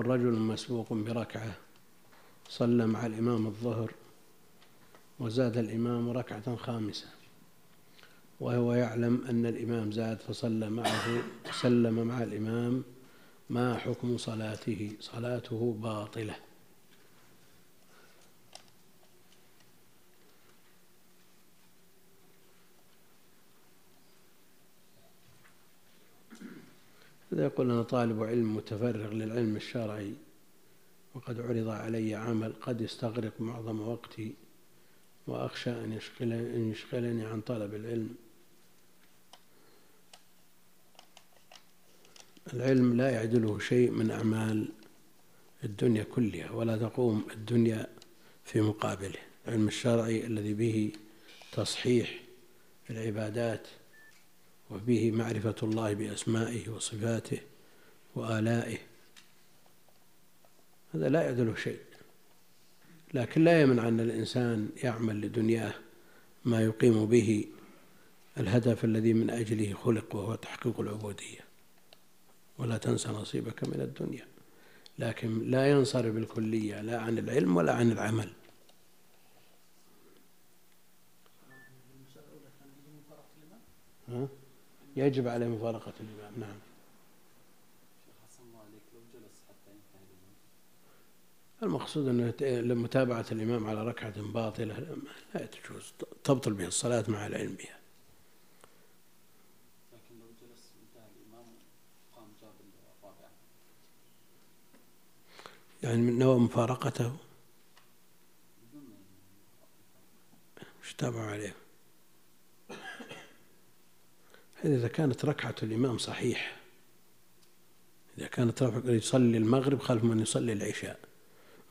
يقول رجل مسبوق بركعة. صلى مع الإمام الظهر وزاد الإمام ركعة خامسة. وهو يعلم أن الإمام زاد فصلى معه سلم مع الإمام ما حكم صلاته صلاته باطلة. إذا يقول أنا طالب علم متفرغ للعلم الشرعي وقد عرض علي عمل قد يستغرق معظم وقتي وأخشى أن أن يشغلني عن طلب العلم. العلم لا يعدله شيء من أعمال الدنيا كلها ولا تقوم الدنيا في مقابله. العلم الشرعي الذي به تصحيح العبادات وبه معرفة الله بأسمائه وصفاته وآلائه. هذا لا يعدله شيء لكن لا يمنع أن الإنسان يعمل لدنياه ما يقيم به الهدف الذي من أجله خلق وهو تحقيق العبودية. ولا تنسى نصيبك من الدنيا. لكن لا ينصرف بالكلية لا عن العلم ولا عن العمل. ها؟ يجب عليه مفارقة الإمام. نعم. المقصود أنه لمتابعة الإمام على ركعة باطلة لا تجوز تبطل به الصلاة مع العلم بها. لكن لو جلس انتهى الإمام قام جاب الرابعة. يعني من نوى مفارقته؟ إيش تابع عليه. هذا إذا كانت ركعة الإمام صحيح إذا كانت يصلي المغرب خلف من يصلي العشاء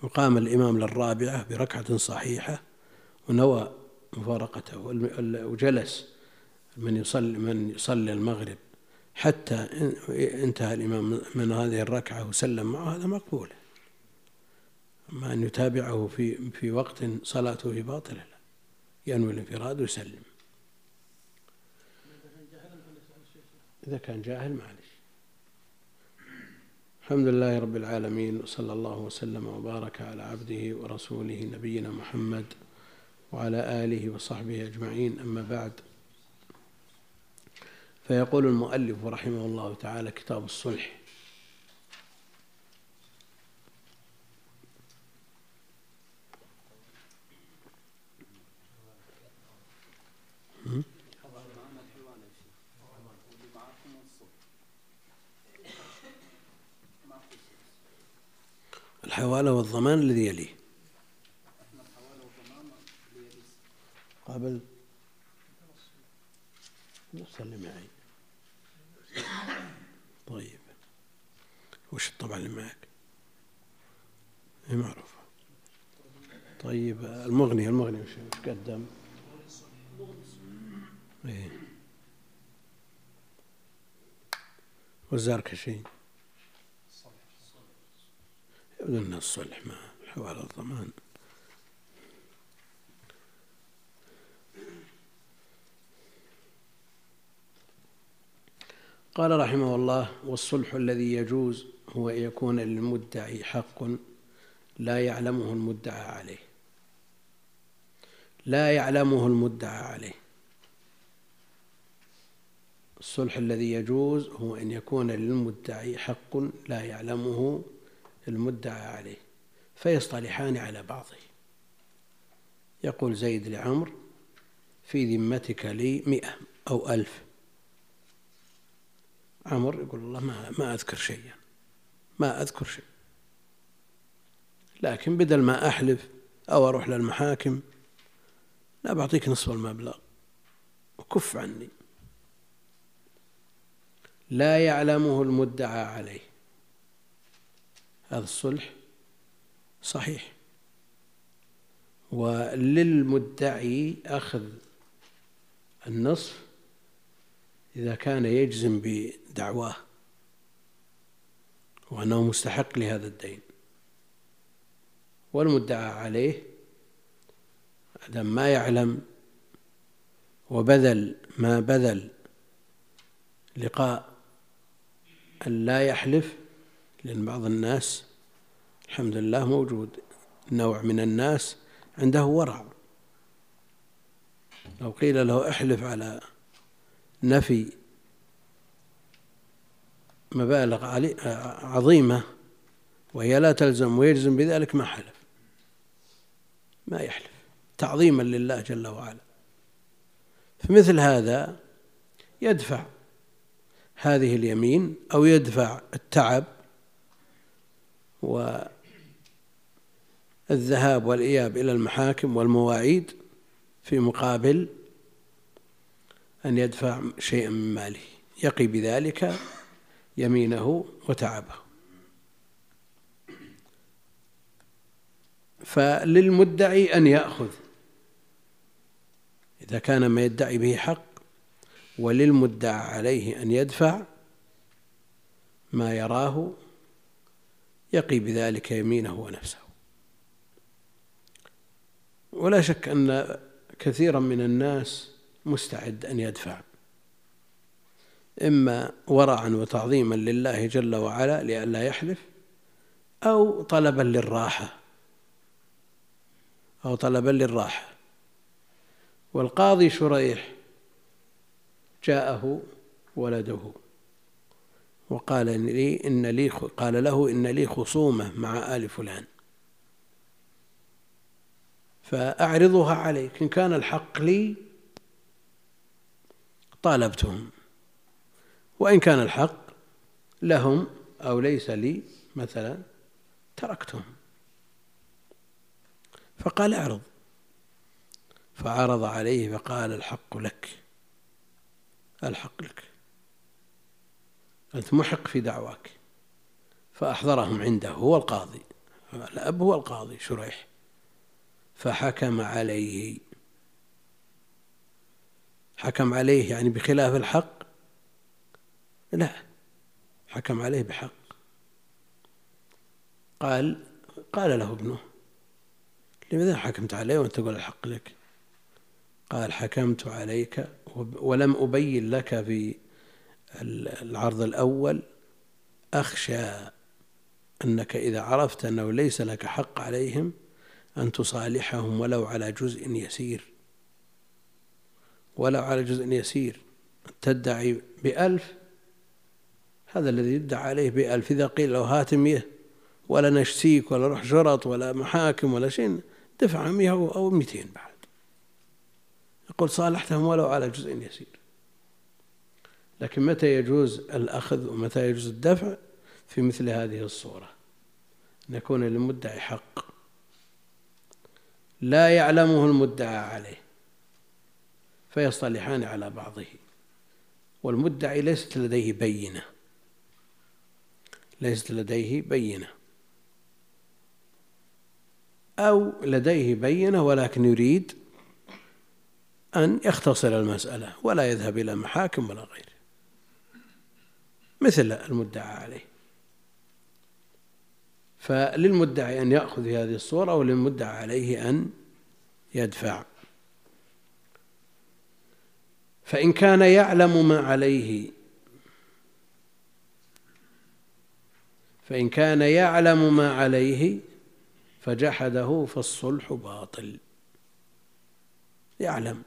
وقام الإمام للرابعة بركعة صحيحة ونوى مفارقته وجلس من يصلي من يصلي المغرب حتى انتهى الإمام من هذه الركعة وسلم معه هذا مقبول. أما أن يتابعه في في وقت صلاته في باطلة لا. ينوي الانفراد ويسلم. إذا كان جاهل معلش الحمد لله رب العالمين وصلى الله وسلم وبارك على عبده ورسوله نبينا محمد وعلى آله وصحبه أجمعين. أما بعد فيقول المؤلف رحمه الله تعالى كتاب الصلح الحوالة والضمان الذي يليه. قبل. صلي معي طيب. وش الطبع اللي معك؟ هي معروفة طيب المغني المغني وش قدم؟ إيه. والزركشي أن الصلح مع حوالي الضمان. قال رحمه الله والصلح الذي يجوز هو أن يكون للمدعي حق لا يعلمه المدعى عليه. لا يعلمه المدعى عليه. الصلح الذي يجوز هو أن يكون للمدعي حق لا يعلمه المدعى عليه فيصطلحان على بعضه. يقول زيد لعمر في ذمتك لي مئة أو ألف. عمر يقول الله ما, ما أذكر شيئا ما أذكر شيء لكن بدل ما أحلف أو أروح للمحاكم لا بعطيك نصف المبلغ وكف عني. لا يعلمه المدعى عليه. هذا الصلح صحيح. وللمدعي أخذ النصف إذا كان يجزم بدعواه وأنه مستحق لهذا الدين. والمدعى عليه عدم ما يعلم وبذل ما بذل لقاء أن لا يحلف لأن بعض الناس الحمد لله موجود نوع من الناس عنده ورع. لو قيل له احلف على نفي مبالغ عظيمة وهي لا تلزم ويجزم بذلك ما حلف. ما يحلف. تعظيما لله جل وعلا. فمثل هذا يدفع هذه اليمين أو يدفع التعب والذهاب والإياب إلى المحاكم والمواعيد في مقابل أن يدفع شيئا من ماله. يقي بذلك يمينه وتعبه. فللمدعي أن يأخذ. إذا كان ما يدعي به حق وللمدعى عليه أن يدفع ما يراه يقي بذلك يمينه ونفسه. ولا شك أن كثيرا من الناس مستعد أن يدفع إما ورعا وتعظيما لله جل وعلا لئلا يحلف أو طلبا للراحة أو طلبا للراحة. والقاضي شريح جاءه ولده. وقال لي إن لي قال له إن لي خصومة مع آل فلان. فأعرضها عليك. إن كان الحق لي طالبتهم. وإن كان الحق لهم أو ليس لي مثلا تركتهم. فقال أعرض. فعرض عليه فقال الحق لك. الحق لك. أنت محق في دعواك. فأحضرهم عنده هو القاضي. الأب هو القاضي شريح. فحكم عليه. حكم عليه يعني بخلاف الحق؟ لا حكم عليه بحق. قال قال له ابنه لماذا حكمت عليه وأنت تقول الحق لك؟ قال حكمت عليك ولم أبين لك في العرض الأول أخشى أنك إذا عرفت أنه ليس لك حق عليهم أن تصالحهم ولو على جزء يسير. ولو على جزء يسير. تدعي بألف هذا الذي يدعى عليه بألف. إذا قيل له هات مئة ولا نشتيك ولا روح شرط ولا محاكم ولا شيء دفع مئة أو مئتين بعد. يقول صالحتهم ولو على جزء يسير. لكن متى يجوز الأخذ ومتى يجوز الدفع في مثل هذه الصورة؟ أن يكون للمدعي حق. لا يعلمه المدعى عليه فيصطلحان على بعضه. والمدعي ليست لديه بينة ليست لديه بينة. أو لديه بينة ولكن يريد أن يختصر المسألة ولا يذهب إلى محاكم ولا غيره. مثل المدعى عليه. فللمدعي أن يأخذ في هذه الصورة وللمدعى عليه أن يدفع. فإن كان يعلم ما عليه فإن كان يعلم ما عليه فجحده فالصلح باطل. يعلم.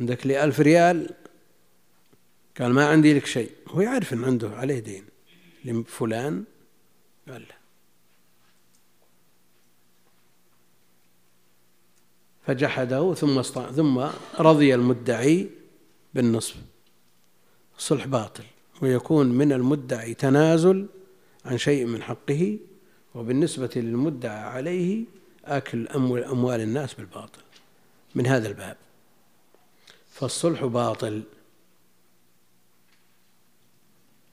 عندك لي ألف ريال قال ما عندي لك شيء. هو يعرف أن عنده عليه دين. لفلان قال له فجحده ثم ثم رضي المدعي بالنصف الصلح باطل. ويكون من المدعي تنازل عن شيء من حقه وبالنسبة للمدعى عليه أكل أموال الناس بالباطل. من هذا الباب. فالصلح باطل.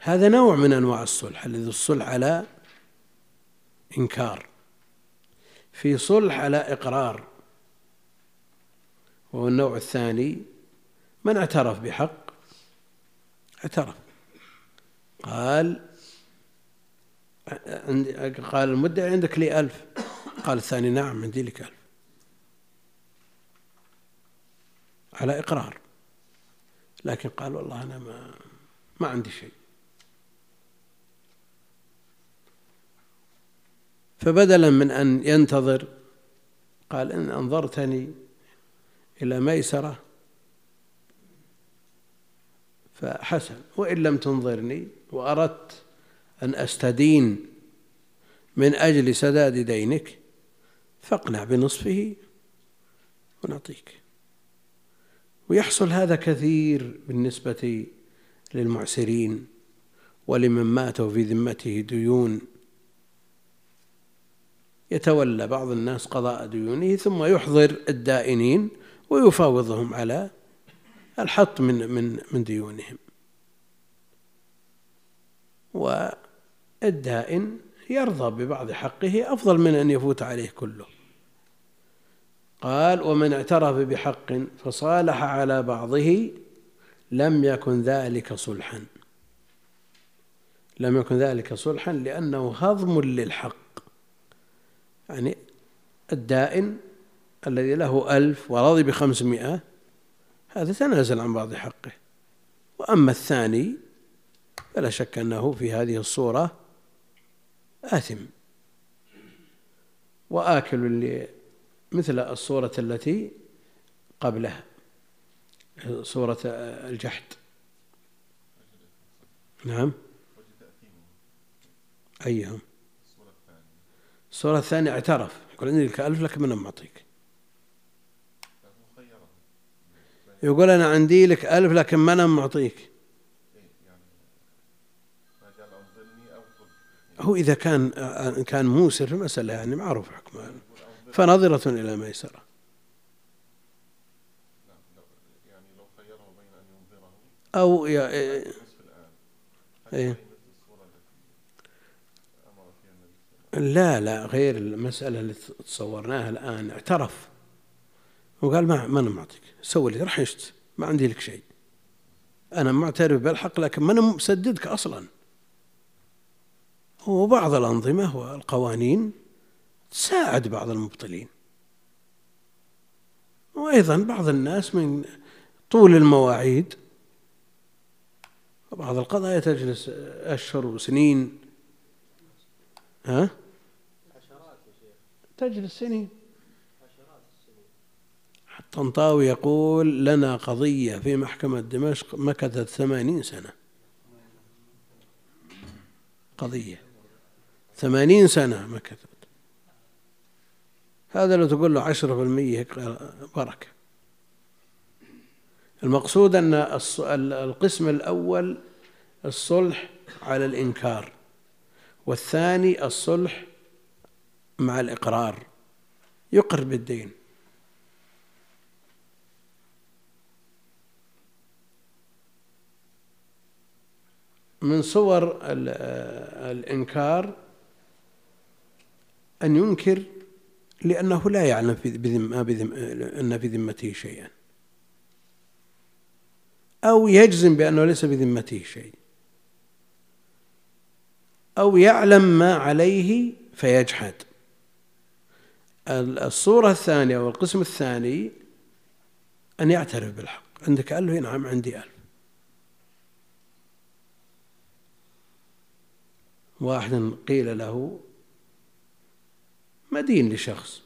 هذا نوع من أنواع الصلح الذي الصلح على إنكار في صلح على إقرار وهو النوع الثاني من اعترف بحق؟ اعترف. قال قال المدعي عندك لي ألف. قال الثاني نعم عندي لك ألف. على إقرار. لكن قال والله أنا ما ما عندي شيء. فبدلا من أن ينتظر قال إن أنظرتني إلى ميسرة فحسن وإن لم تنظرني وأردت أن أستدين من أجل سداد دينك فاقنع بنصفه ونعطيك. ويحصل هذا كثير بالنسبة للمعسرين ولمن ماتوا في ذمته ديون. يتولى بعض الناس قضاء ديونه ثم يحضر الدائنين ويفاوضهم على الحط من من من ديونهم. والدائن يرضى ببعض حقه أفضل من أن يفوت عليه كله. قال ومن اعترف بحق فصالح على بعضه لم يكن ذلك صلحا. لم يكن ذلك صلحا لأنه هضم للحق. يعني الدائن الذي له ألف ورضي بخمسمائة هذا تنازل عن بعض حقه. وأما الثاني فلا شك أنه في هذه الصورة آثم. وآكل مثل الصورة التي قبلها صورة الجحد. نعم. أيهم. الصورة الثانية اعترف. يقول عندي لك ألف لكن من معطيك يقول أنا عندي لك ألف لكن ما أنا معطيك هو إذا كان كان موسر في المسألة يعني معروف حكمه. فنظرة إلى ميسرة أو يا إيه, إيه. لا لا غير المسألة اللي تصورناها الآن اعترف. وقال ما ما أنا معطيك سوي لي راح يشت ما عندي لك شيء. أنا معترف بالحق لكن ما أنا مسددك أصلا. وبعض الأنظمة والقوانين تساعد بعض المبطلين. وأيضا بعض الناس من طول المواعيد وبعض القضايا تجلس أشهر وسنين. ها؟ تجلس سنين. الطنطاوي يقول لنا قضية في محكمة دمشق مكثت ثمانين سنة. قضية. ثمانين سنة مكثت. هذا لو تقول له عشرة في المية بركة. المقصود أن القسم الأول الصلح على الإنكار والثاني الصلح مع الإقرار يقر بالدين. من صور الإنكار أن ينكر لأنه لا يعلم في بذم بذم أن في ذمته شيئا. أو يجزم بأنه ليس بذمته شيء. أو يعلم ما عليه فيجحد. الصورة الثانية أو القسم الثاني أن يعترف بالحق. عندك ألف؟ نعم عندي ألف. واحد قيل له مدين لشخص؟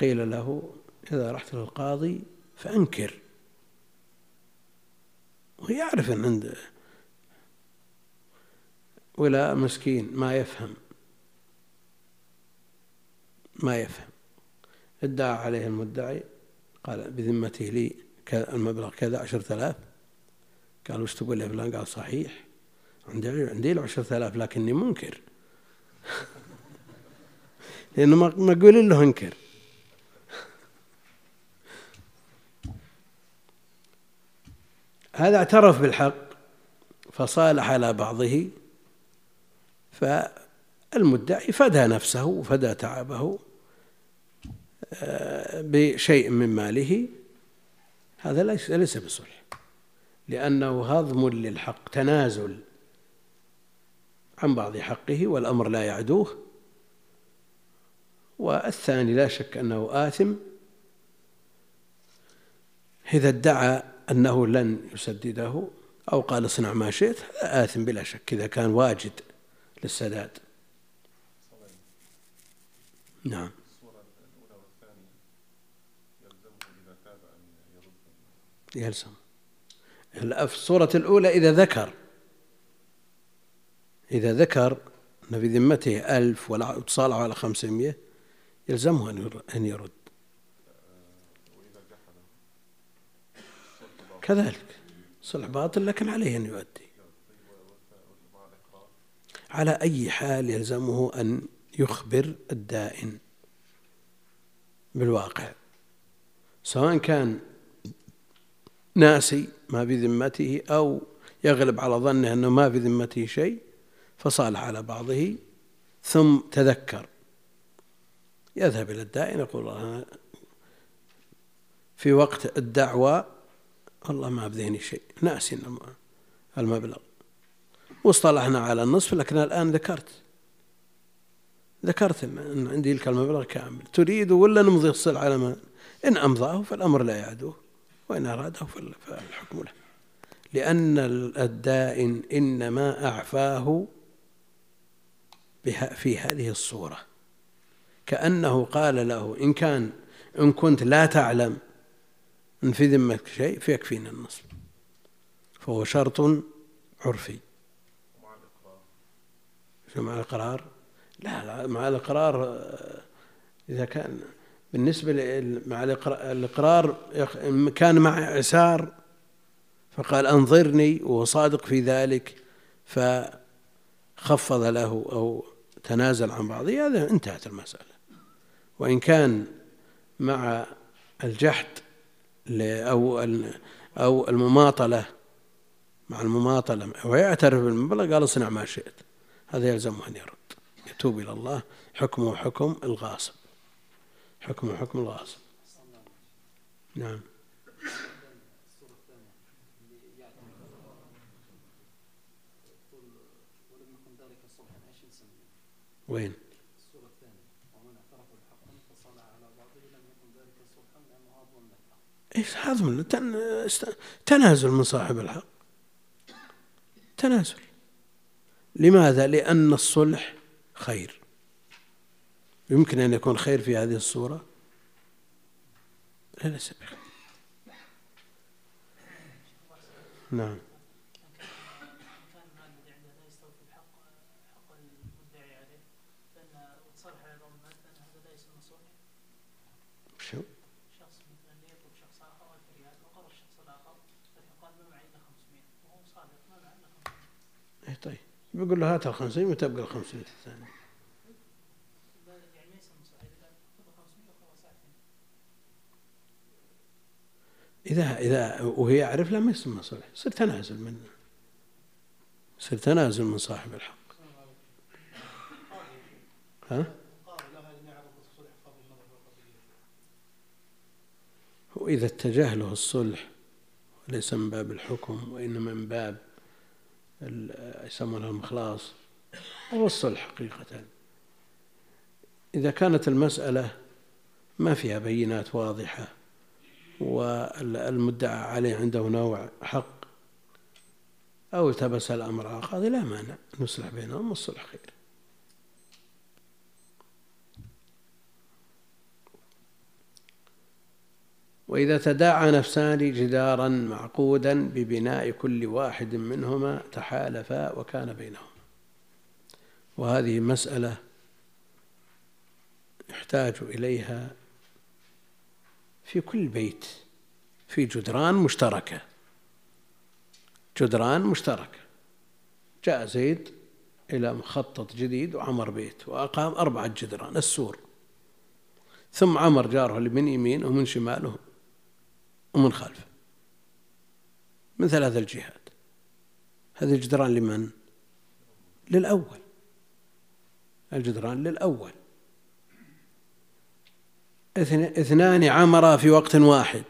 قيل له إذا رحت للقاضي فأنكر. ويعرف أن عنده ولا مسكين ما يفهم. ما يفهم. ادعى عليه المدعي قال بذمته لي المبلغ كذا عشرة آلاف. قال وش تقول يا فلان؟ قال صحيح. عندي عندي له عشرة آلاف لكني منكر. لأنه مقول له انكر هذا اعترف بالحق فصالح على بعضه فالمدعي فدى نفسه وفدى تعبه. بشيء من ماله هذا ليس ليس بصلح. لأنه هضم للحق تنازل عن بعض حقه والأمر لا يعدوه. والثاني لا شك أنه آثم. إذا ادعى أنه لن يسدده أو قال اصنع ما شئت هذا آثم بلا شك إذا كان واجد للسداد. نعم. يلزم في الصورة الأولى إذا ذكر. إذا ذكر أن في ذمته ألف وتصالح على خمسمية يلزمه أن يرد. كذلك صلح باطل لكن عليه أن يؤدي. على أي حال يلزمه أن يخبر الدائن بالواقع؟ سواء كان ناسي ما في ذمته أو يغلب على ظنه أنه ما في ذمته شيء فصالح على بعضه ثم تذكر. يذهب إلى الدائن يقول أنا في وقت الدعوة والله ما بذهني شيء ناسي المبلغ. واصطلحنا على النصف لكن الآن ذكرت. ذكرت أن عندي لك المبلغ كامل. تريد ولا نمضي الصلح على ما إن أمضاه فالأمر لا يعدوه. وإن أراده فالحكم له. لأن الدائن إنما أعفاه في هذه الصورة. كأنه قال له إن كان إن كنت لا تعلم إن في ذمتك شيء فيكفينا النصب فهو شرط عرفي. مع الإقرار؟ لا لا مع الإقرار إذا كان بالنسبة مع الإقرار كان مع إعسار فقال أنظرني وهو صادق في ذلك فخفض له أو تنازل عن بعضه هذا انتهت المسألة. وإن كان مع الجحد أو أو المماطلة مع المماطلة ويعترف بالمبلغ قال اصنع ما شئت. هذا يلزمه أن يرد. يتوب إلى الله حكمه حكم الغاصب. حكمه حكم الغاصب نعم. وين؟ الثانية ومن اعترف على بعضه لم يكن ذلك صلحا لأنه هضم إيش هضم تنازل من صاحب الحق. تنازل. لماذا؟ لأن الصلح خير. يمكن أن يكون خير في هذه الصورة؟ لا ليس بخير. نعم. بيقول له هات الخمسين وتبقى الخمسين الثانية. إذا إذا وهي يعرف لا ما يسمى صلح يصير تنازل منه يصير تنازل من صاحب الحق ها؟ وإذا اتجه له الصلح وليس من باب الحكم وإنما من باب يسمونها المخلاص هو الصلح حقيقة إذا كانت المسألة ما فيها بينات واضحة والمدعى عليه عنده نوع حق أو التبس الأمر على القاضي لا مانع نصلح بينهم والصلح خير. وإذا تداعى نفسان جدارا معقودا ببناء كل واحد منهما تحالفا وكان بينهما. وهذه مسألة يحتاج إليها في كل بيت في جدران مشتركة. جدران مشتركة. جاء زيد إلى مخطط جديد وعمر بيت وأقام أربعة جدران السور. ثم عمر جاره من يمين ومن شماله ومن خلفه من ثلاث الجهات. هذا الجدران لمن؟ للأول. الجدران للأول. اثنان عمرا في وقت واحد.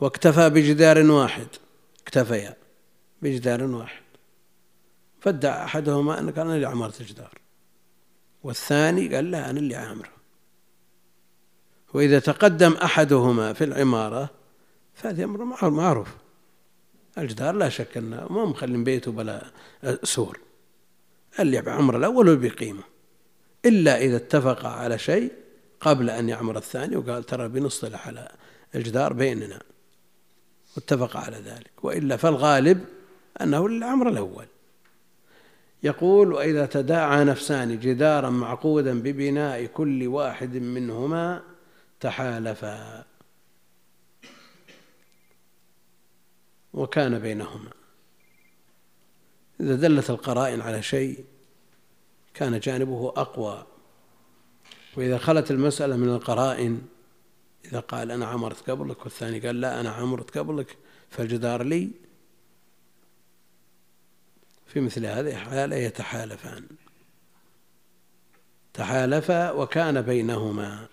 واكتفى بجدار واحد. اكتفيا بجدار واحد. فادعى أحدهما أن كان اللي عمرت الجدار والثاني قال لا أنا اللي عامره. وإذا تقدم أحدهما في العمارة فهذا أمر معروف الجدار لا شك أنه ما مخلين بيته بلا سور. اللي بعمر الأول بقيمة إلا إذا اتفق على شيء قبل أن يعمر الثاني وقال ترى بنصطلح على الجدار بيننا. واتفق على ذلك. وإلا فالغالب أنه للعمر الأول. يقول وإذا تداعى نفسان جدارا معقودا ببناء كل واحد منهما تحالفا. وكان بينهما. إذا دلت القرائن على شيء كان جانبه أقوى. وإذا خلت المسألة من القرائن إذا قال أنا عمرت قبلك والثاني قال لا أنا عمرت قبلك فالجدار لي في مثل هذه الحالة يتحالفان. تحالفا وكان بينهما.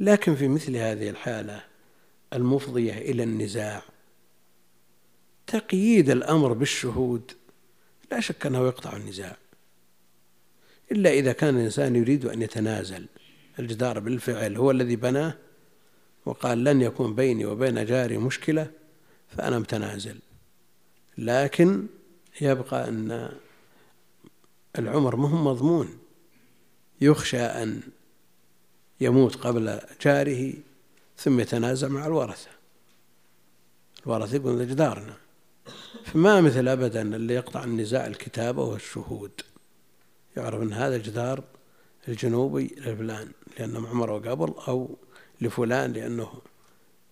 لكن في مثل هذه الحالة المفضية إلى النزاع تقييد الأمر بالشهود لا شك أنه يقطع النزاع. إلا إذا كان الإنسان يريد أن يتنازل. الجدار بالفعل هو الذي بناه وقال لن يكون بيني وبين جاري مشكلة فأنا متنازل. لكن يبقى أن العمر مهم مضمون. يخشى أن يموت قبل جاره ثم يتنازع مع الورثة. الورثة يقولون جدارنا. فما مثل أبدا اللي يقطع النزاع الكتابة والشهود يعرف أن هذا الجدار الجنوبي لفلان لأنه عمره قبل أو لفلان لأنه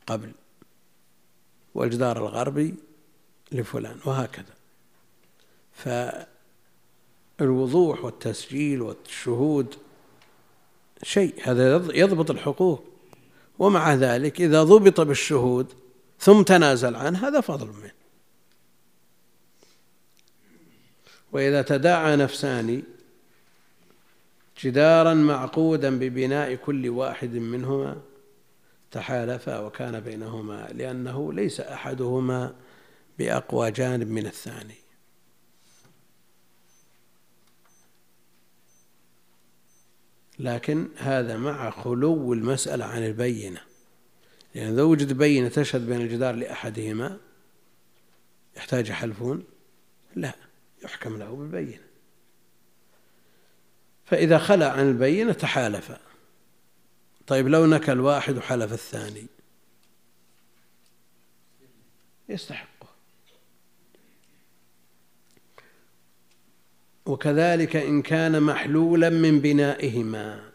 قبل. والجدار الغربي لفلان وهكذا. فالوضوح والتسجيل والشهود شيء هذا يضبط الحقوق. ومع ذلك إذا ضبط بالشهود ثم تنازل عنه هذا فضل منه. وإذا تداعى نفسان جدارا معقودا ببناء كل واحد منهما تحالفا وكان بينهما لأنه ليس أحدهما بأقوى جانب من الثاني. لكن هذا مع خلو المسألة عن البينة. لأن يعني إذا وجد بينة تشهد بين الجدار لأحدهما يحتاج يحلفون لا يحكم له بالبينة. فإذا خلى عن البينة تحالف. طيب لو نكى الواحد وحلف الثاني. يستحقه وكذلك إن كان محلولا من بنائهما.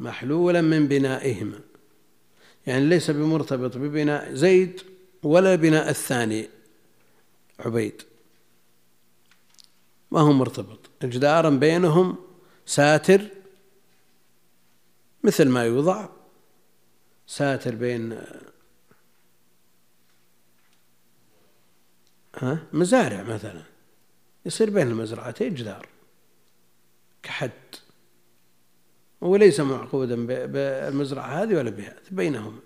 محلولا من بنائهما. يعني ليس بمرتبط ببناء زيد ولا بناء الثاني عبيد. ما هو مرتبط. الجدار بينهم ساتر مثل ما يوضع. ساتر بين ها مزارع مثلا. يصير بين المزرعتين جدار كحد. وليس معقودا بالمزرعة هذه ولا بهذه بينهما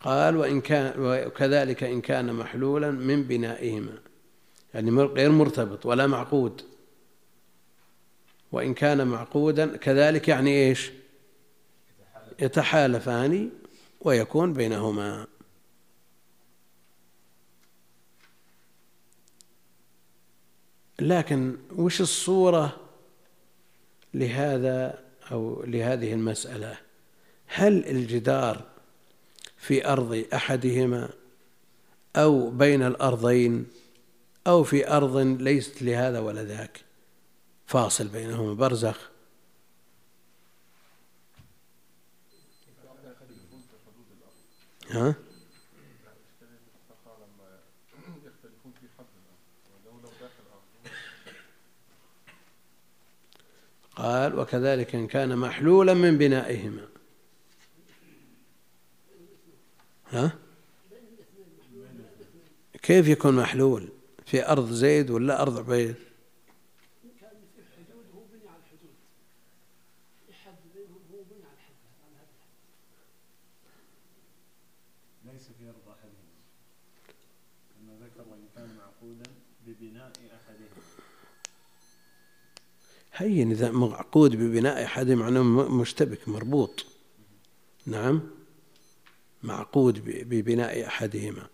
قال وإن كان وكذلك إن كان محلولا من بنائهما. يعني غير مرتبط ولا معقود. وإن كان معقودا كذلك يعني إيش؟ يتحالفان ويكون بينهما. لكن وش الصورة لهذا أو لهذه المسألة؟ هل الجدار في أرض أحدهما أو بين الأرضين؟ أو في أرض ليست لهذا ولا ذاك. فاصل بينهما برزخ. ها؟ قال وكذلك إن كان محلولا من بنائهما. ها؟ كيف يكون محلول؟ في أرض زيد ولا أرض عبيد؟ هين إذا معقود ببناء أحدهم معناه مشتبك مربوط. نعم؟ معقود ببناء أحدهما.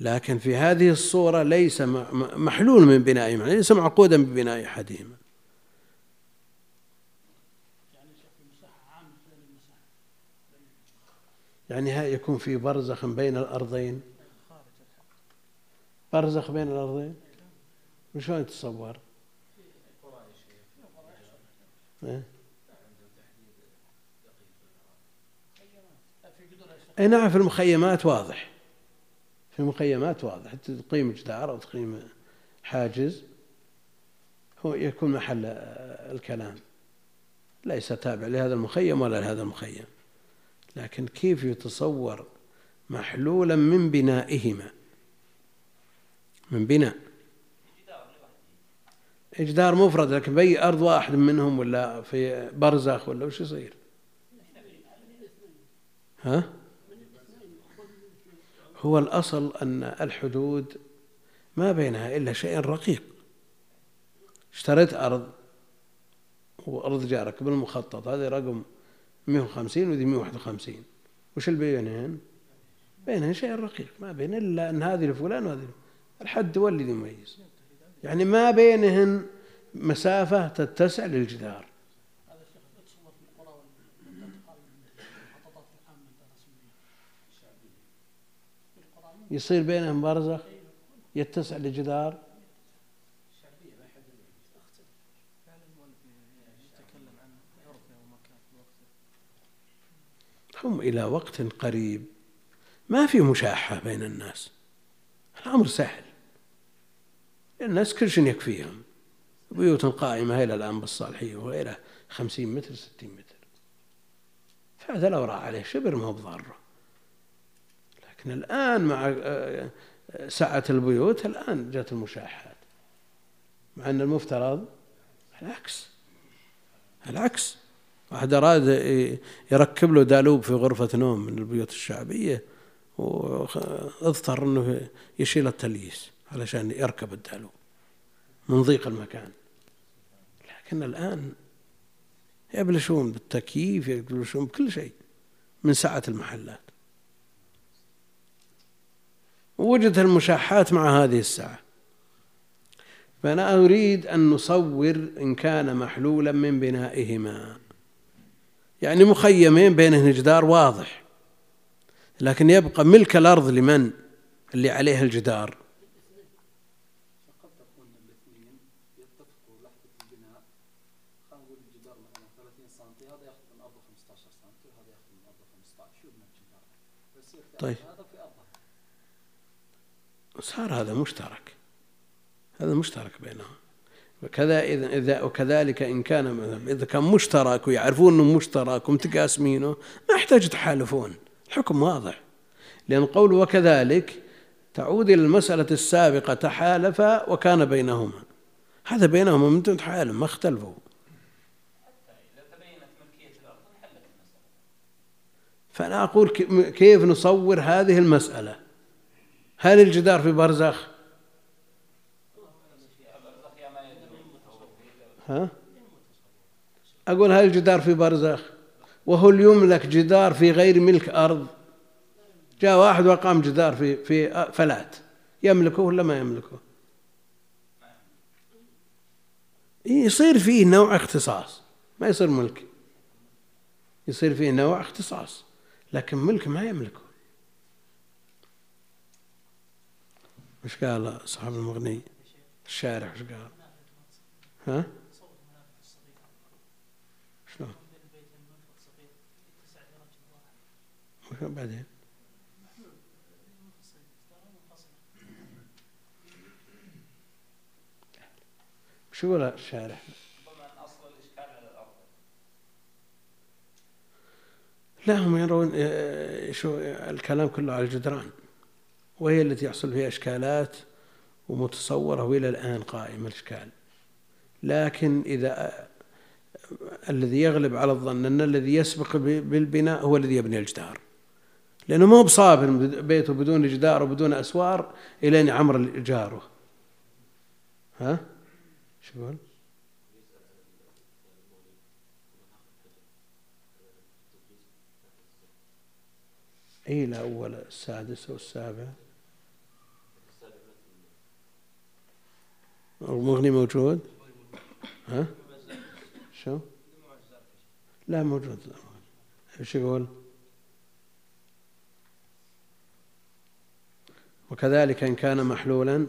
لكن في هذه الصورة ليس محلول من بنائهما ليس معقودا ببناء أحدهما يعني يكون في برزخ بين الأرضين برزخ بين الأرضين وشلون يتصور؟ إيه؟ اي نعم في المخيمات واضح في المخيمات واضح تقيم جدار أو تقيم حاجز هو يكون محل آه، الكلام. ليس تابع لهذا المخيم ولا لهذا المخيم. لكن كيف يتصور محلولا من بنائهما؟ من بناء. جدار مفرد لكن بأي أرض واحد منهم ولا في برزخ ولا وش يصير؟ ها؟ هو الأصل أن الحدود ما بينها إلا شيء رقيق اشتريت أرض وأرض جارك بالمخطط هذا رقم 150 وذي 151 وش اللي بينهن؟ بينهن شيء رقيق ما بين إلا أن هذه لفلان وهذه. الحد هو اللي يميز يعني ما بينهن مسافة تتسع للجدار هذا الشيخ يتصور في القرى والمنطقة المخططات العامة الرسمية في القرى يصير بينهم برزخ يتسع لجدار. فعلا المؤلف يتكلم عن عرفه ومكان وقته هم إلى وقت قريب. ما في مشاحة بين الناس. الأمر سهل. الناس كل شيء يكفيهم. بيوت قائمة إلى الآن بالصالحية وغيرها خمسين متر ستين متر. فهذا لو راح عليه شبر ما هو بضارة. لكن الآن مع آه، سعة البيوت الآن جت المشاحات. مع أن المفترض العكس. العكس. واحد أراد يركب له دالوب في غرفة نوم من البيوت الشعبية واضطر أنه يشيل التليس علشان يركب الدالوب من ضيق المكان. لكن الآن يبلشون بالتكييف يبلشون بكل شيء من سعة المحلات. وجدت المشاحات مع هذه السعة فأنا أريد أن نصور إن كان محلولا من بنائهما. يعني مخيمين بينهن جدار واضح. لكن يبقى ملك الأرض لمن؟ اللي عليها الجدار. فقد تكون الاثنين يتفقوا لحظة البناء خلينا نقول الجدار مثلا 30 سم هذا ياخذ من أرضه 15 سم وهذا ياخذ من أرضه 15 شو من الجدار بس يختار طيب. صار هذا مشترك. هذا مشترك بينهم. وكذا إذا إذا وكذلك إن كان مثلاً إذا كان مشترك ويعرفون أنه مشترك ومتقاسمينه ما يحتاج يتحالفون. الحكم واضح. لأن قول وكذلك تعود إلى المسألة السابقة تحالفا وكان بينهما. هذا بينهما من دون تحالف ما اختلفوا. فأنا أقول كيف نصور هذه المسألة؟ هل الجدار في برزخ؟ ها؟ أقول هل الجدار في برزخ؟ وهل يملك جدار في غير ملك أرض. جاء واحد وقام جدار في في فلات. يملكه ولا ما يملكه؟ يصير فيه نوع اختصاص. ما يصير ملك. يصير فيه نوع اختصاص. لكن ملك ما يملكه. وش قال صاحب المغني؟ الشارع وش قال؟ ها؟ شلون؟ بعدين؟ وش يقول الشارع لا هم يرون آه، شو الكلام كله على الجدران. وهي التي يحصل فيها إشكالات ومتصورة وإلى الآن قائمة الإشكال لكن إذا الذي يغلب على الظن أن الذي يسبق بالبناء هو الذي يبني الجدار لأنه مو بصابر بيته بدون جدار وبدون أسوار إلى أن يعمر جاره ها؟ شو؟ اي لا اول السادس والسابع المغني موجود؟ ها؟ شو؟ لا موجود. إيش يقول؟ وكذلك إن كان محلولا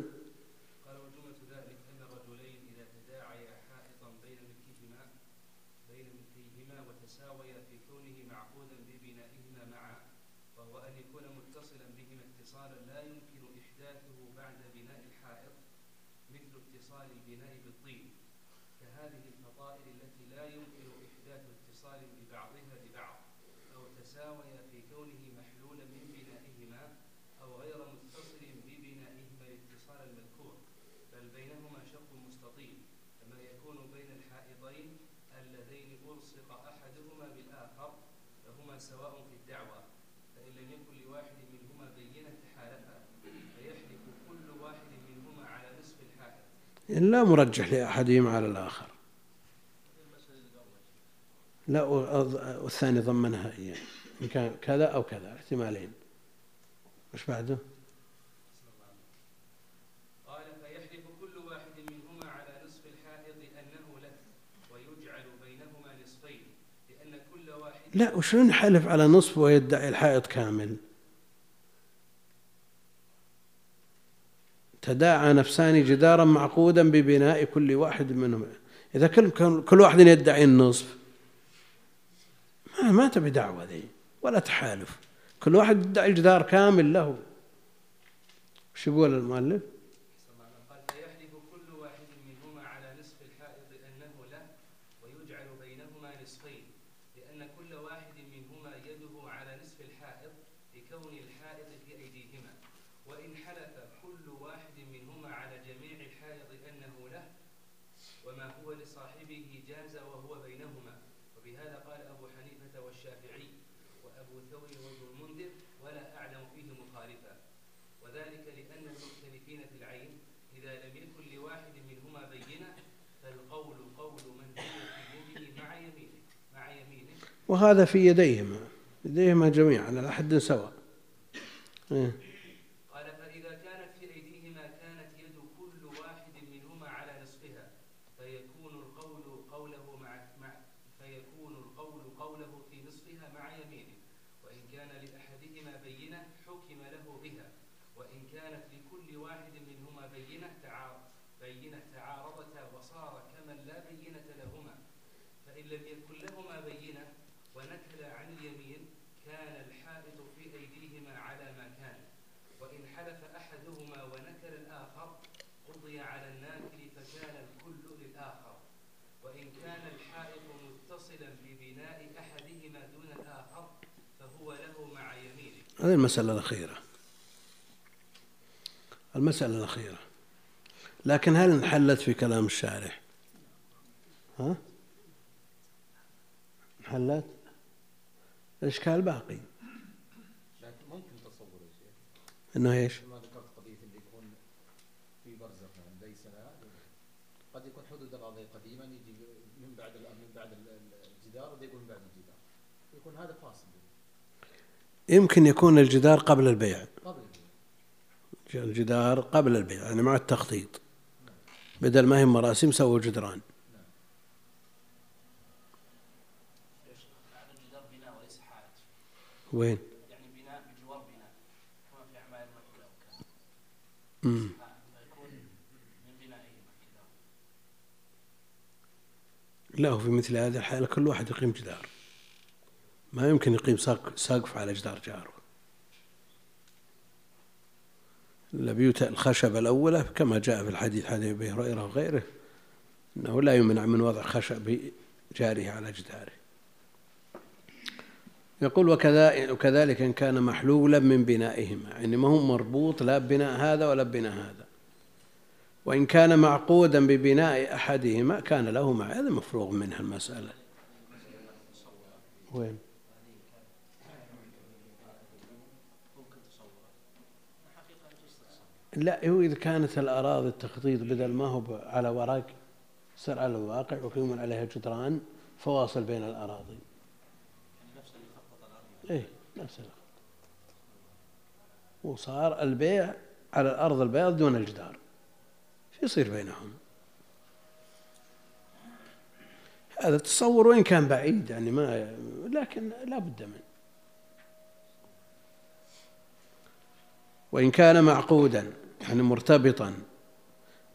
لا مرجح لأحدهما على الآخر لا والثاني ضمنها يعني إن كان كذا أو كذا احتمالين وش بعده؟ قال فيحلف كل واحد منهما على نصف الحائض أنه له ويجعل بينهما نصفين لأن كل واحد لا وشلون يحلف على نصف ويدعي الحائط كامل؟ تداعى نفسان جدارا معقودا ببناء كل واحد منهما إذا كل كل واحد يدعي النصف. ما ما تبي دعوة ذي ولا تحالف. كل واحد يدعي الجدار كامل له. وش يقول المؤلف؟ وهذا في يديهما يديهما جميعا على حد سواء إيه. قال فإذا كانت في أيديهما كانت يد كل واحد منهما على نصفها فيكون القول قوله مع, مع فيكون القول قوله في نصفها مع يمينه وإن كان لأحدهما بينة حكم له بها وإن كانت لكل واحد منهما بينة تعارض بينة تعارضتا وصار كمن لا بينة لهما فإن لم يكن لهما بينة ونكل عن اليمين كان الحائط في أيديهما على ما كان وإن حلف أحدهما ونكل الآخر قضي على الناكل فكان الكل للآخر وإن كان الحائط متصلا ببناء أحدهما دون الآخر فهو له مع يمينه هذه المسألة الأخيرة. المسألة الأخيرة. لكن هل انحلت في كلام الشارح؟ ها؟ انحلت؟ الإشكال باقي. لكن ممكن تصور يا شيخ. إنه إيش؟ ما ذكرت قضية اللي يكون في برزخ اي سنة. قد يكون حدود الأرض قديما يجي من بعد من بعد الجدار وده يقول من بعد الجدار. يكون هذا فاصل. يمكن يكون الجدار قبل البيع الجدار قبل البيع يعني مع التخطيط بدل ما هي مراسم سووا جدران وين؟ يعني بناء بجوار بناء كما في اعمال وكذا. امم. لا هو في مثل هذه الحالة كل واحد يقيم جدار ما يمكن يقيم سقف على جدار جاره. البيوت الخشب الأولى كما جاء في الحديث حديث أبي هريرة وغيره أنه لا يمنع من وضع خشب جاره على جداره. يقول وكذلك إن كان محلولا من بنائهما. يعني ما هو مربوط لا ببناء هذا ولا ببناء هذا. وإن كان معقودا ببناء أحدهما كان له مع هذا مفروغ منها المسألة. وين؟ لا هو إذا كانت الأراضي التخطيط بدل ما هو على ورق صار على الواقع ويكون عليها جدران فواصل بين الأراضي. إيه نفس الخط وصار البيع على الأرض البيض دون الجدار. شو يصير بينهم؟ هذا تصور وإن كان بعيد يعني ما لكن لا بد منه. وإن كان معقودا. يعني مرتبطا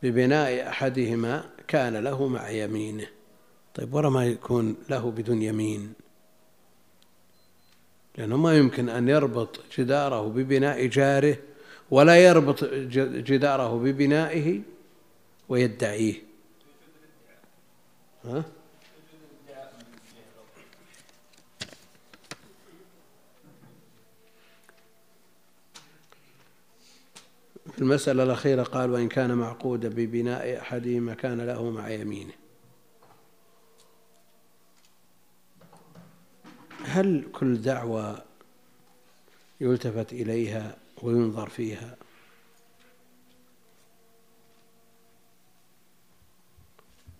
ببناء أحدهما كان له مع يمينه. طيب ورا ما يكون له بدون يمين؟ لأنه ما يمكن أن يربط جداره ببناء جاره ولا يربط جداره ببنائه ويدعيه. ها؟ المسألة الأخيرة قال وإن كان معقودا ببناء أحدهما كان له مع يمينه. هل كل دعوة يلتفت إليها وينظر فيها؟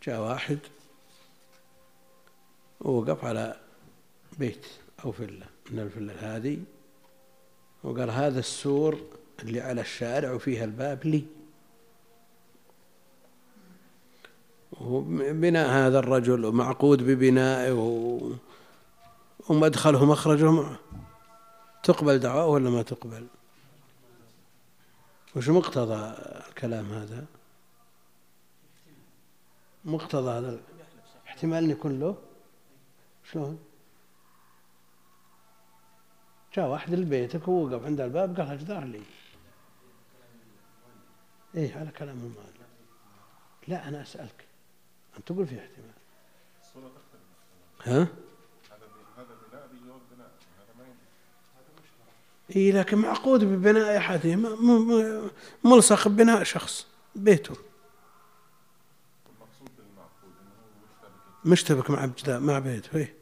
جاء واحد ووقف على بيت أو فلة من الفلة هذه وقال هذا السور اللي على الشارع وفيها الباب لي. وبناء هذا الرجل ومعقود ببنائه ومدخله مخرجه. معه تقبل دعواه ولا ما تقبل؟ وش مقتضى الكلام هذا؟ مقتضى هذا احتمال يكون له؟ شلون؟ جاء واحد لبيتك ووقف عند الباب قال الجدار لي. إيه على كلام المال لا أنا أسألك. أنت تقول في احتمال. الصورة تختلف ها؟ هذا بي- هذا بناء بيجوز بناء. هذا ما ينفع اي لكن معقود ببناء احدهما م- م- ملصق ببناء شخص بيته. المقصود بالمعقود إنه هو مشتبك. مشتبك مع مع بيته إيه إيه.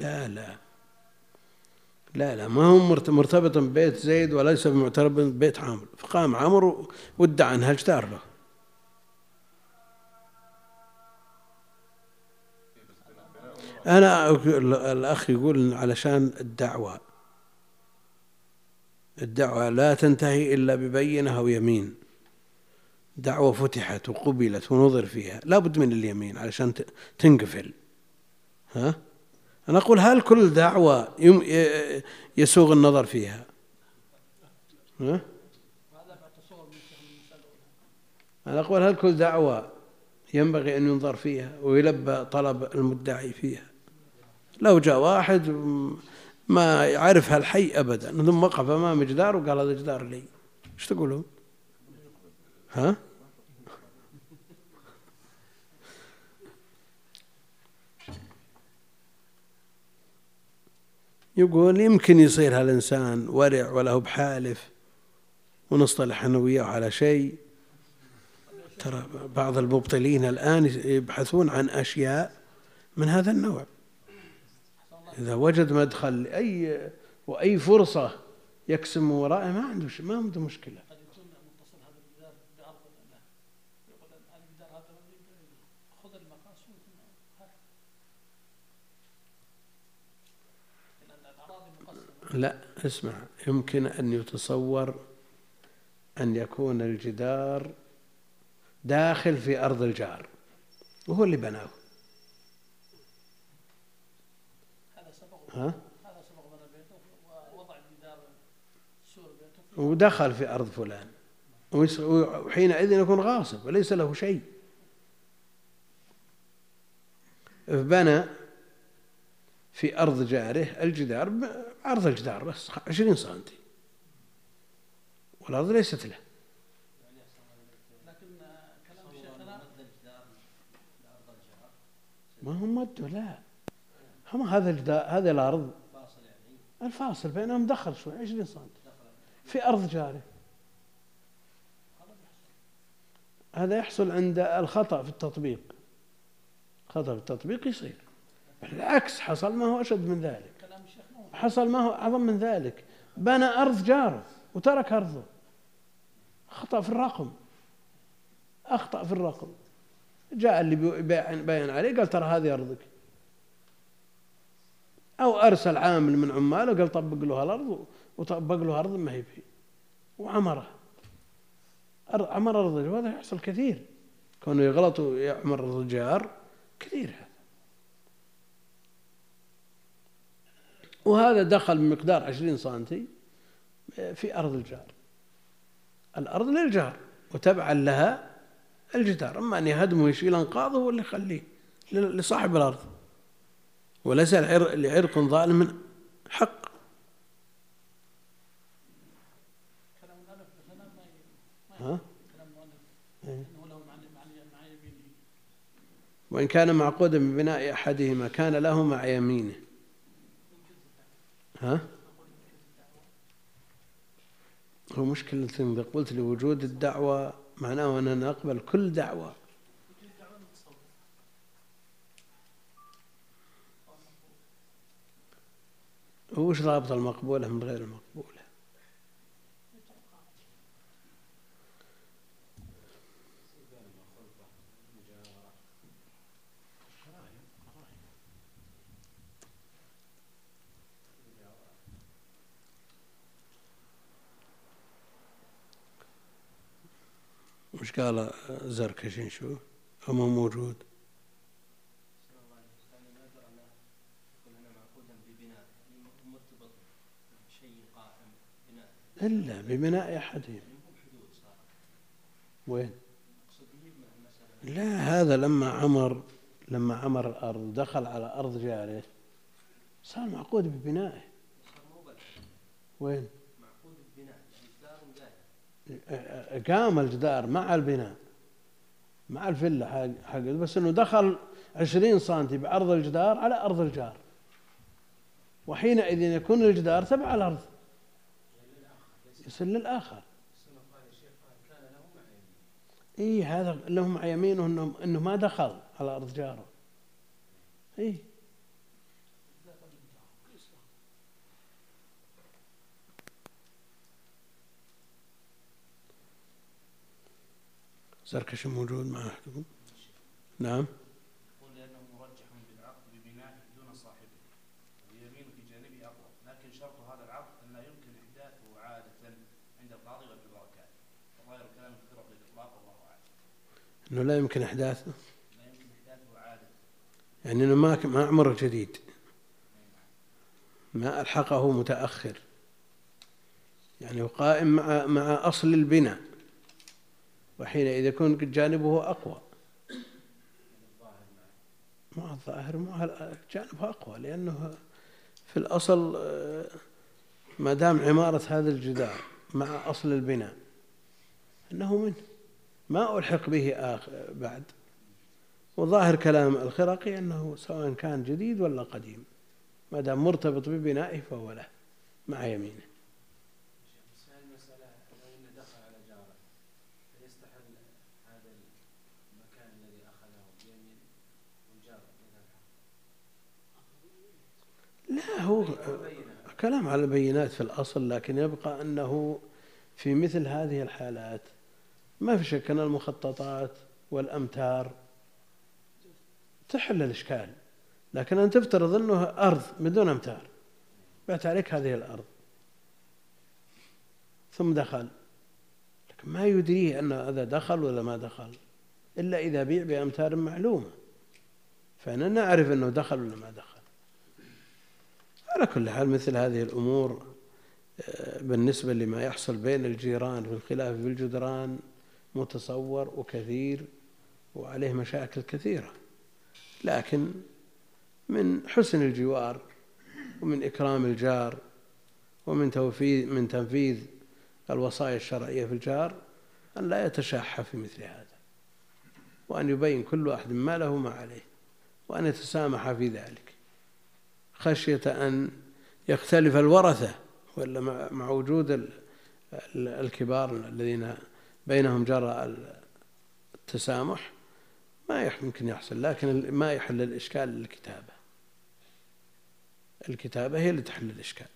لا لا. لا لا ما هو مرت- مرتبط ببيت زيد وليس بمعترف ببيت عامر فقام عمرو وادعى انها جدار له أنا الأخ يقول علشان الدعوة. الدعوة لا تنتهي إلا ببينة أو يمين. دعوة فتحت وقبلت ونظر فيها. لا بد من اليمين علشان تنقفل. ها؟ أنا أقول هل كل دعوة يسوغ النظر فيها؟ ها؟ أنا أقول هل كل دعوة ينبغي أن ينظر فيها ويلبى طلب المدعي فيها؟ لو جاء واحد ما يعرفها الحي أبدا ثم وقف أمام جدار وقال هذا جدار لي إيش تقولون؟ ها؟ يقول يمكن يصير هالإنسان ورع ولا هو بحالف ونصطلح أنا وياه على شيء. ترى بعض المبطلين الآن يبحثون عن أشياء من هذا النوع. إذا وجد مدخل أي وأي فرصة يقسم ورائه ما عنده ما عنده مشكلة قد يكون متصل هذا الجدار بأرض له يقول أن الجدار هذا خذ المقاس ثم هات لأن الأراضي مقسمة لا اسمع يمكن أن يتصور أن يكون الجدار داخل في أرض الجار وهو اللي بناه. هذا سبق ها؟ هذا سبق بنى بيته ووضع الجدار سور بيته ودخل في أرض فلان. وحينئذ يكون غاصب وليس له شيء. بنى في أرض جاره الجدار بعرض الجدار بس عشرين سنتي. والأرض ليست له. لكن ما هم مدوا لا. هم هذا الجدار هذه الأرض. الفاصل بينهم دخل شوي 20 سم في أرض جاري هذا يحصل عند الخطأ في التطبيق. خطأ في التطبيق يصير. بالعكس حصل ما هو أشد من ذلك. حصل ما هو أعظم من ذلك. بنى أرض جاره وترك أرضه. خطأ في الرقم. أخطأ في الرقم. جاء اللي بين عليه قال ترى هذه أرضك. أو أرسل عامل من عماله قال طبق له الأرض وطبق له أرض ما هي فيه. وعمرها أر- عمر أرض وهذا يحصل كثير. كونه يغلط ويعمر أرض الجار كثير هذا وهذا دخل بمقدار عشرين سنتي في أرض الجار. الأرض للجار وتبعا لها الجدار. أما أن يهدمه ويشيل أنقاضه ولا يخليه لصاحب الأرض. وليس لعرق ظالم حق. ها؟ وإن كان معقودا ببناء أحدهما كان له مع يمينه. ها؟ هو مشكلة إذا قلت لوجود الدعوة معناه أننا نقبل كل دعوة وش رابط المقبولة من غير المقبولة وش قال زركشين شو هو مو موجود صلى الله عليه وسلم نذر أن يكون هنا معقودا ببناء يعني مرتبط بشيء قائم بناء إلا ببناء أحدهم وين؟ لا هذا لما عمر لما عمر الأرض دخل على أرض جاره صار معقود ببنائه. وين معقود ببناء يعني جدار قاعد قام الجدار مع البناء مع الفلة حق بس إنه دخل عشرين سنتي بعرض الجدار على أرض الجار. وحينئذ يكون الجدار تبع الأرض. يصير للآخر اي هذا له مع يمينه انه ما دخل على أرض جاره. اي زركش موجود مع احدكم نعم. يقول لأنه مرجح بالعقد دون صاحبه واليمين في جانبه أقوى لكن شرط هذا العقد أن لا يمكن إحداثه عادة عند القاضي إنه لا يمكن احداثه لا يمكن إحداثه عادة يعني إنه ما ما عمره جديد. ما ألحقه متأخر. يعني هو قائم مع مع أصل البناء. وحينئذ يكون جانبه أقوى. مع الظاهر مع جانبه أقوى لأنه في الأصل آه، ما دام عمارة هذا الجدار مع أصل البناء إنه منه ما ألحق به آخر بعد. وظاهر كلام الخرقي أنه سواء كان جديد ولا قديم ما دام مرتبط ببنائه فهو له مع يمينه بس هذه المسألة لو أنه دخل على جاره فيستحل هذا المكان الذي أخذه بيمين والجار إذا لا هو كلام على البينات في الأصل لكن يبقى أنه في مثل هذه الحالات ما في شك أن المخططات والأمتار تحل الإشكال لكن أن تفترض أنه أرض بدون أمتار بعت عليك هذه الأرض. ثم دخل. لكن ما يدريه أن هذا دخل ولا ما دخل إلا إذا بيع بأمتار معلومة فأنا نعرف أنه دخل ولا ما دخل. على كل حال مثل هذه الأمور آه، بالنسبة لما يحصل بين الجيران في الخلاف في الجدران متصور وكثير وعليه مشاكل كثيرة. لكن من حسن الجوار ومن إكرام الجار ومن توفيذ من تنفيذ الوصايا الشرعية في الجار أن لا يتشاح في مثل هذا وأن يبين كل واحد ما له ما عليه وأن يتسامح في ذلك. خشية أن يختلف الورثة ولا مع وجود الكبار الذين بينهم جرى التسامح ما يمكن يحصل لكن ما يحل الإشكال الكتابة الكتابة هي اللي تحل الإشكال.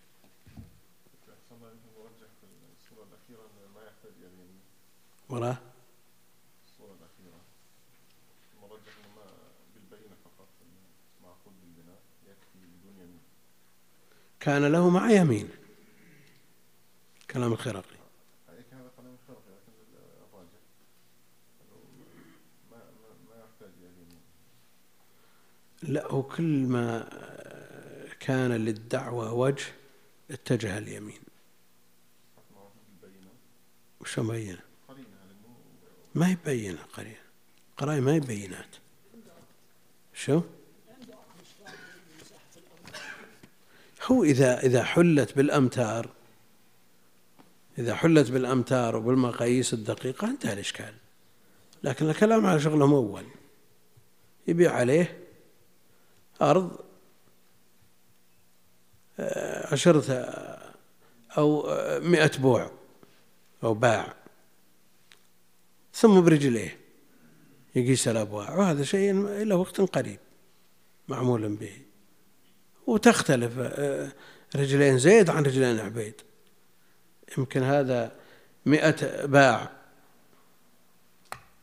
وراه الصورة الأخيرة مرجح بالبينة فقط معقود بالبناء. كان له مع يمين. كلام الخرقي. لا هو كل ما كان للدعوة وجه اتجه اليمين. وش مبينة ما هي بينة قرينة قراية ما هي بينات شو؟ هو إذا إذا حلت بالأمتار إذا حلت بالأمتار وبالمقاييس الدقيقة انتهى الإشكال. لكن الكلام على شغله مول يبيع عليه أرض آه، عشرة أو آه، مئة بوع أو باع. ثم برجليه يقيس الأبواع وهذا شيء إلى وقت قريب معمول به. وتختلف. آه، رجلين زيد عن رجلين عبيد. يمكن هذا مئة باع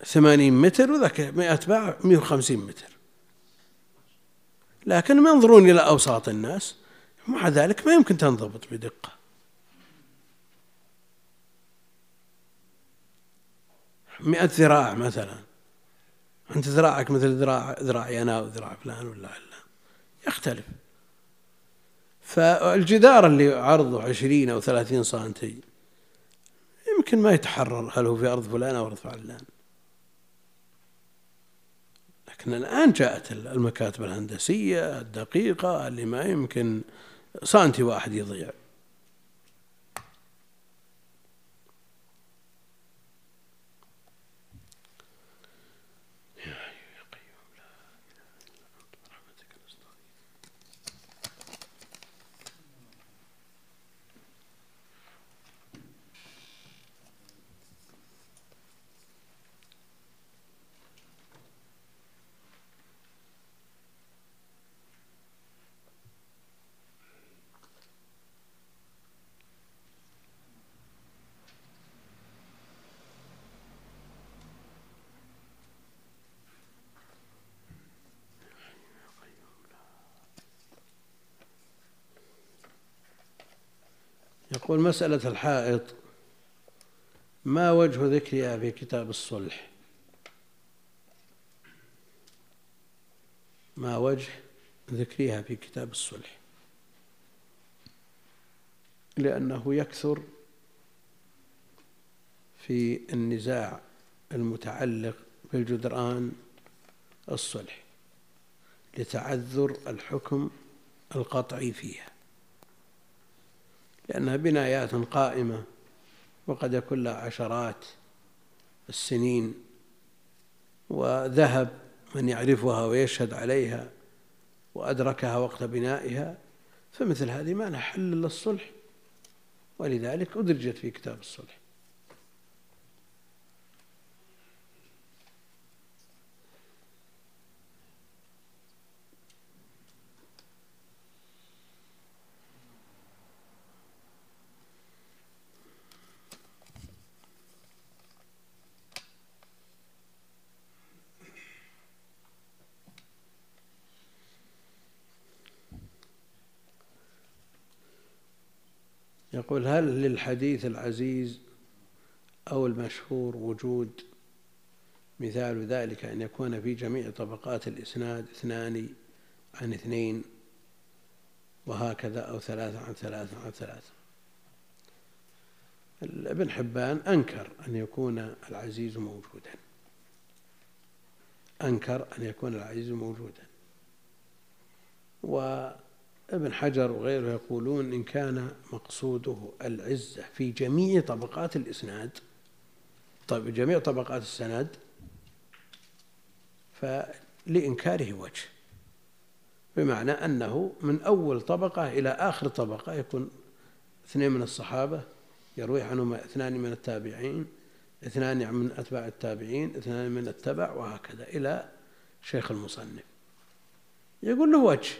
ثمانين متر وذاك مئة باع مئة وخمسين متر. لكن ينظرون إلى أوساط الناس. ومع ذلك ما يمكن تنضبط بدقة. مئة ذراع مثلا. أنت ذراعك مثل ذراع ذراعي أنا وذراع فلان ولا علان يختلف. فالجدار اللي عرضه عشرين أو ثلاثين سنتي يمكن ما يتحرر. هل هو في أرض فلان أو أرض فلان؟ لكن الآن جاءت المكاتب الهندسية الدقيقة اللي ما يمكن سنتي واحد يضيع. يقول مسألة الحائط. ما وجه ذكرها في كتاب الصلح؟ ما وجه ذكرها في كتاب الصلح؟ لأنه يكثر في النزاع المتعلق بالجدران الصلح لتعذر الحكم القطعي فيها. لأنها بنايات قائمة وقد يكون لها عشرات السنين وذهب من يعرفها ويشهد عليها وأدركها وقت بنائها فمثل هذه ما لها حل إلا الصلح. ولذلك أدرجت في كتاب الصلح. يقول هل للحديث العزيز أو المشهور وجود مثال ذلك أن يكون في جميع طبقات الإسناد اثنان عن اثنين وهكذا أو ثلاثة عن ثلاثة عن ثلاثة؟ ابن حبان أنكر أن يكون العزيز موجودا. أنكر أن يكون العزيز موجودا. ابن حجر وغيره يقولون إن كان مقصوده العزة في جميع طبقات الإسناد. طيب جميع طبقات السند؟ فلإنكاره وجه. بمعنى أنه من أول طبقة إلى آخر طبقة يكون اثنين من الصحابة يروي عنهما اثنان من التابعين اثنان من أتباع التابعين اثنان من التبع وهكذا إلى شيخ المصنف. يقول له وجه.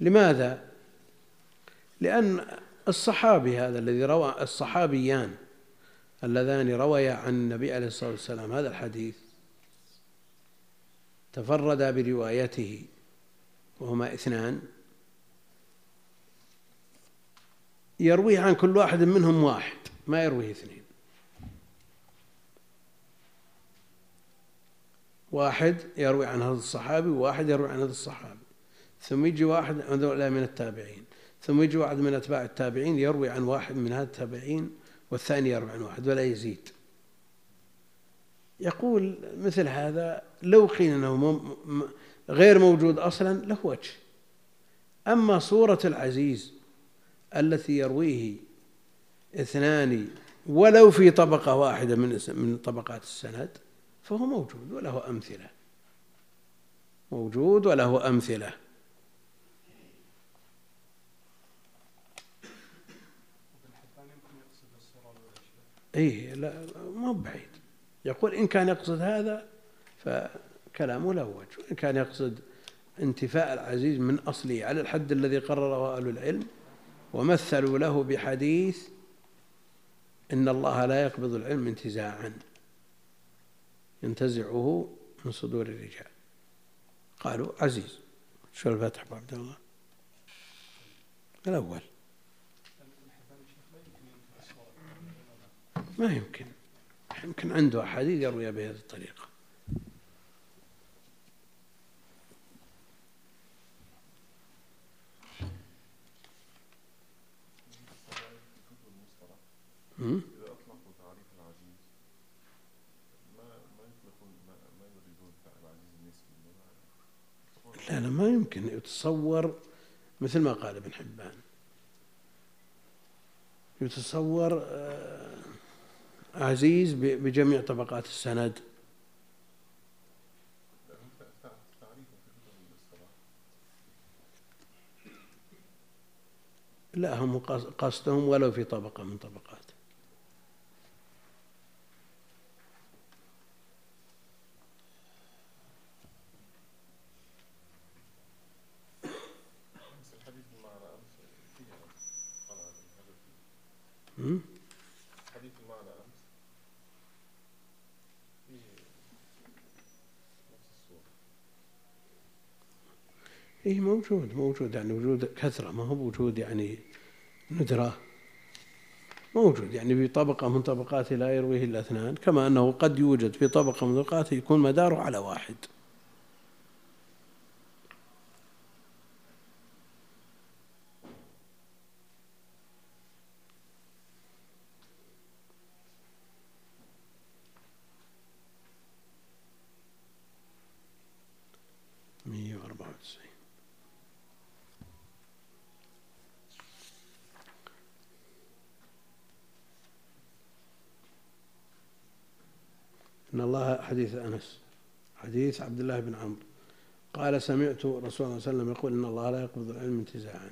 لماذا؟ لأن الصحابي هذا الذي روى الصحابيان اللذان رويا عن النبي عليه الصلاة والسلام هذا الحديث تفردا بروايته وهما اثنان يرويه عن كل واحد منهم واحد ما يرويه اثنين واحد يروي عن هذا الصحابي وواحد يروي عن هذا الصحابي ثم يجي واحد من التابعين ثم يجي واحد من أتباع التابعين يروي عن واحد من هذا التابعين والثاني يروي عن واحد ولا يزيد. يقول مثل هذا لو قيل إنه غير موجود أصلا له وجه. أما صورة العزيز التي يرويه اثنان ولو في طبقة واحدة من من طبقات السند فهو موجود وله أمثلة. موجود وله أمثلة. اي لا ما بعيد. يقول إن كان يقصد هذا فكلامه له وجه. وان كان يقصد انتفاء العزيز من أصله على الحد الذي قرره أهل العلم ومثلوا له بحديث إن الله لا يقبض العلم انتزاعا ينتزعه من صدور الرجال. قالوا عزيز. شو الفتح ابو عبد الله؟ الأول. ما يمكن. يمكن عنده أحاديث يروي بهذه الطريقة. لا لا ما يمكن. يتصور مثل ما قال ابن حبان. يتصور آه عزيز بجميع طبقات السند. لا هم قصدهم ولو في طبقة من طبقات حديث المعنى أمس فيه نفس الصورة إيه موجود موجود يعني وجود كثرة ما هو وجود يعني ندرة. موجود يعني في طبقة من طبقاته لا يرويه إلا اثنان كما أنه قد يوجد في طبقة من طبقاته يكون مداره على واحد مية وأربعة وتسعين إن الله حديث أنس حديث عبد الله بن عمرو. قال سمعت رسول الله صلى الله عليه وسلم يقول إن الله لا يقبض العلم انتزاعا.